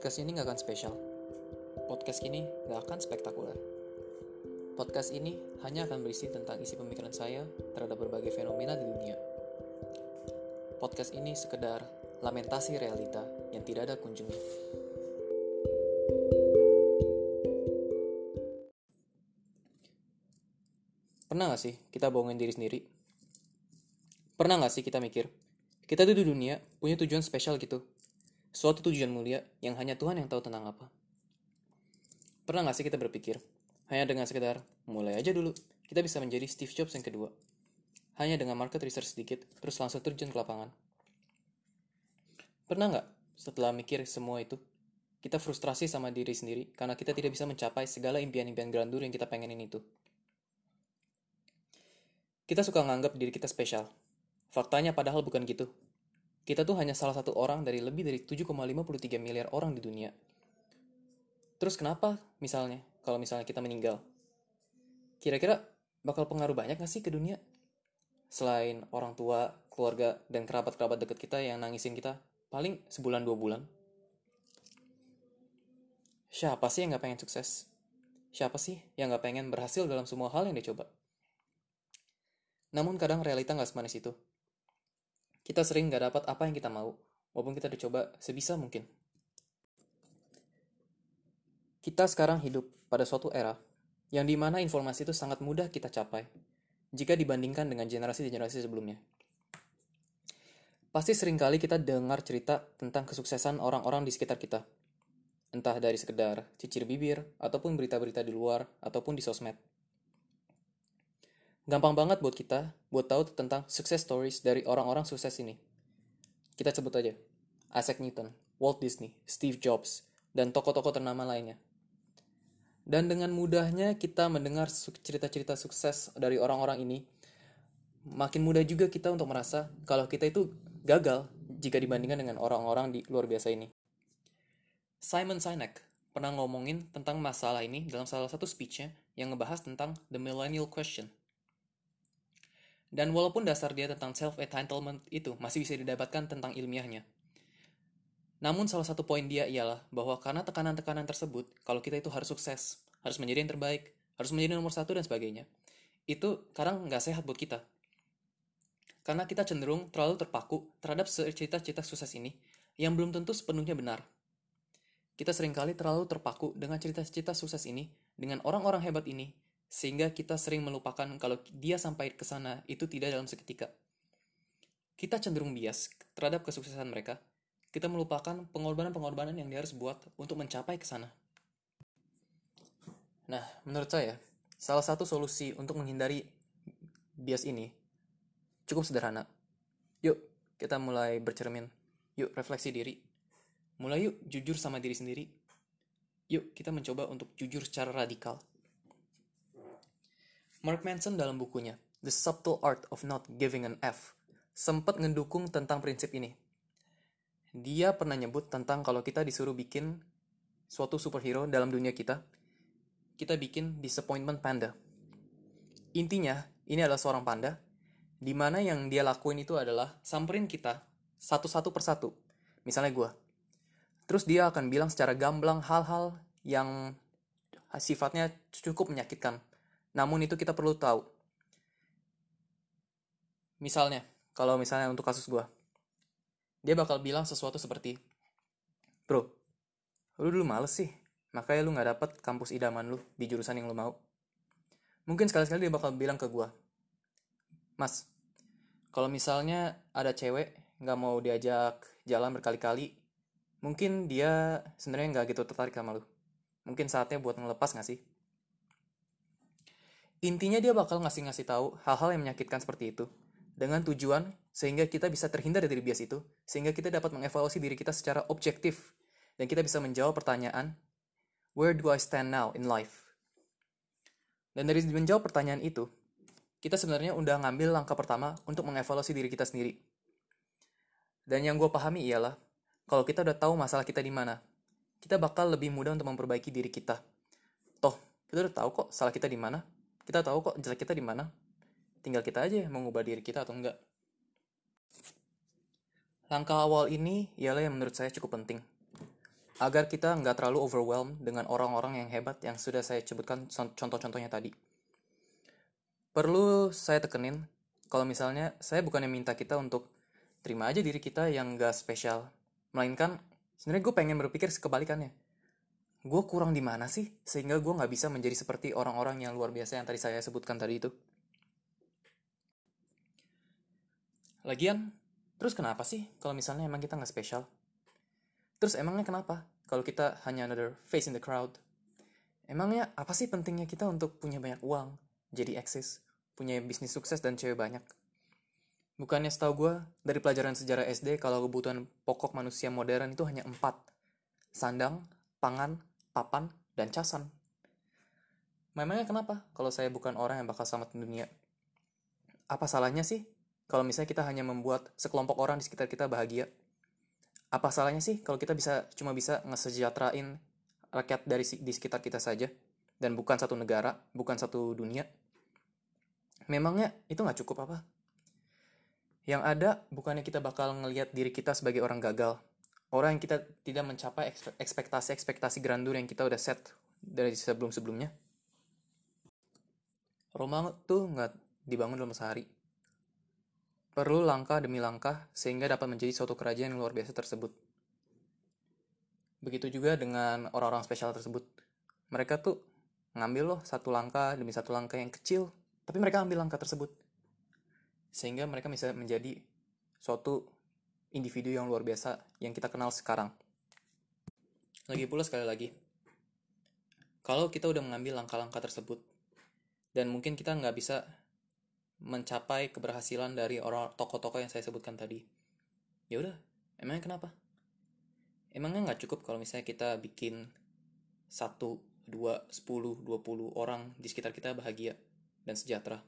Podcast ini nggak akan spesial. Podcast ini nggak akan spektakuler. Podcast ini hanya akan berisi tentang isi pemikiran saya terhadap berbagai fenomena di dunia. Podcast ini sekedar lamentasi realita yang tidak ada kunjungnya. Pernah gak sih kita bohongin diri sendiri? Pernah gak sih kita mikir, kita tuh di dunia punya tujuan spesial gitu, suatu tujuan mulia yang hanya Tuhan yang tahu tentang apa. Pernah gak sih kita berpikir, hanya dengan sekedar mulai aja dulu, kita bisa menjadi Steve Jobs yang kedua. Hanya dengan market research sedikit, terus langsung terjun ke lapangan. Pernah nggak setelah mikir semua itu, kita frustrasi sama diri sendiri karena kita tidak bisa mencapai segala impian-impian grandur yang kita pengenin itu. Kita suka nganggap diri kita spesial. Faktanya padahal bukan gitu. Kita tuh hanya salah satu orang dari lebih dari 7,53 miliar orang di dunia. Terus kenapa misalnya kalau misalnya kita meninggal? Kira-kira bakal pengaruh banyak gak sih ke dunia? Selain orang tua, keluarga, dan kerabat-kerabat deket kita yang nangisin kita, paling sebulan dua bulan. Siapa sih yang gak pengen sukses? Siapa sih yang gak pengen berhasil dalam semua hal yang dia coba? Namun kadang realita gak semanis itu. Kita sering gak dapat apa yang kita mau, walaupun kita dicoba sebisa mungkin. Kita sekarang hidup pada suatu era yang di mana informasi itu sangat mudah kita capai jika dibandingkan dengan generasi-generasi sebelumnya. Pasti sering kali kita dengar cerita tentang kesuksesan orang-orang di sekitar kita. Entah dari sekedar cicir bibir, ataupun berita-berita di luar, ataupun di sosmed. Gampang banget buat kita buat tahu tentang success stories dari orang-orang sukses ini. Kita sebut aja. Isaac Newton, Walt Disney, Steve Jobs, dan tokoh-tokoh ternama lainnya. Dan dengan mudahnya kita mendengar cerita-cerita sukses dari orang-orang ini, makin mudah juga kita untuk merasa kalau kita itu gagal jika dibandingkan dengan orang-orang di luar biasa ini. Simon Sinek pernah ngomongin tentang masalah ini dalam salah satu speechnya yang ngebahas tentang the millennial question. Dan walaupun dasar dia tentang self-entitlement itu masih bisa didapatkan tentang ilmiahnya. Namun salah satu poin dia ialah bahwa karena tekanan-tekanan tersebut, kalau kita itu harus sukses, harus menjadi yang terbaik, harus menjadi nomor satu dan sebagainya, itu kadang nggak sehat buat kita. Karena kita cenderung terlalu terpaku terhadap cerita-cerita sukses ini yang belum tentu sepenuhnya benar. Kita sering kali terlalu terpaku dengan cerita-cerita sukses ini, dengan orang-orang hebat ini, sehingga kita sering melupakan kalau dia sampai ke sana itu tidak dalam seketika. Kita cenderung bias terhadap kesuksesan mereka. Kita melupakan pengorbanan-pengorbanan yang dia harus buat untuk mencapai ke sana. Nah, menurut saya, salah satu solusi untuk menghindari bias ini cukup sederhana. Yuk, kita mulai bercermin. Yuk, refleksi diri. Mulai yuk jujur sama diri sendiri. Yuk, kita mencoba untuk jujur secara radikal. Mark Manson dalam bukunya The Subtle Art of Not Giving an F sempat ngedukung tentang prinsip ini. Dia pernah nyebut tentang kalau kita disuruh bikin suatu superhero dalam dunia kita, kita bikin disappointment panda. Intinya, ini adalah seorang panda, di mana yang dia lakuin itu adalah samperin kita satu-satu persatu. Misalnya gue. Terus dia akan bilang secara gamblang hal-hal yang sifatnya cukup menyakitkan namun itu kita perlu tahu. Misalnya, kalau misalnya untuk kasus gue, dia bakal bilang sesuatu seperti, Bro, lu dulu males sih, makanya lu gak dapet kampus idaman lu di jurusan yang lu mau. Mungkin sekali-sekali dia bakal bilang ke gue, Mas, kalau misalnya ada cewek gak mau diajak jalan berkali-kali, mungkin dia sebenarnya gak gitu tertarik sama lu. Mungkin saatnya buat ngelepas gak sih? Intinya dia bakal ngasih-ngasih tahu hal-hal yang menyakitkan seperti itu dengan tujuan sehingga kita bisa terhindar dari bias itu, sehingga kita dapat mengevaluasi diri kita secara objektif dan kita bisa menjawab pertanyaan where do I stand now in life? Dan dari menjawab pertanyaan itu, kita sebenarnya udah ngambil langkah pertama untuk mengevaluasi diri kita sendiri. Dan yang gue pahami ialah, kalau kita udah tahu masalah kita di mana, kita bakal lebih mudah untuk memperbaiki diri kita. Toh, kita udah tahu kok salah kita di mana, kita tahu kok jelek kita di mana. Tinggal kita aja mengubah diri kita atau enggak. Langkah awal ini ialah yang menurut saya cukup penting. agar kita nggak terlalu overwhelmed dengan orang-orang yang hebat yang sudah saya sebutkan contoh-contohnya tadi. Perlu saya tekenin, kalau misalnya saya bukannya minta kita untuk terima aja diri kita yang nggak spesial, melainkan sebenarnya gue pengen berpikir sekebalikannya. Gue kurang di mana sih sehingga gue nggak bisa menjadi seperti orang-orang yang luar biasa yang tadi saya sebutkan tadi itu. Lagian, terus kenapa sih kalau misalnya emang kita nggak spesial? Terus emangnya kenapa kalau kita hanya another face in the crowd? Emangnya apa sih pentingnya kita untuk punya banyak uang, jadi eksis, punya bisnis sukses dan cewek banyak? Bukannya setahu gue, dari pelajaran sejarah SD kalau kebutuhan pokok manusia modern itu hanya empat. Sandang, pangan, papan, dan casan. Memangnya kenapa kalau saya bukan orang yang bakal selamat dunia? Apa salahnya sih kalau misalnya kita hanya membuat sekelompok orang di sekitar kita bahagia? apa salahnya sih kalau kita bisa cuma bisa ngesejahterain rakyat dari di sekitar kita saja dan bukan satu negara, bukan satu dunia? Memangnya itu nggak cukup apa? Yang ada bukannya kita bakal ngelihat diri kita sebagai orang gagal, orang yang kita tidak mencapai ekspektasi-ekspektasi grandeur yang kita udah set dari sebelum-sebelumnya. Roma tuh nggak dibangun dalam sehari, perlu langkah demi langkah sehingga dapat menjadi suatu kerajaan yang luar biasa tersebut. Begitu juga dengan orang-orang spesial tersebut. Mereka tuh ngambil loh satu langkah demi satu langkah yang kecil, tapi mereka ambil langkah tersebut. Sehingga mereka bisa menjadi suatu individu yang luar biasa yang kita kenal sekarang. Lagi pula sekali lagi, kalau kita udah mengambil langkah-langkah tersebut, dan mungkin kita nggak bisa mencapai keberhasilan dari orang tokoh-tokoh yang saya sebutkan tadi. Ya udah, emangnya kenapa? Emangnya nggak cukup kalau misalnya kita bikin satu, dua, sepuluh, dua puluh orang di sekitar kita bahagia dan sejahtera.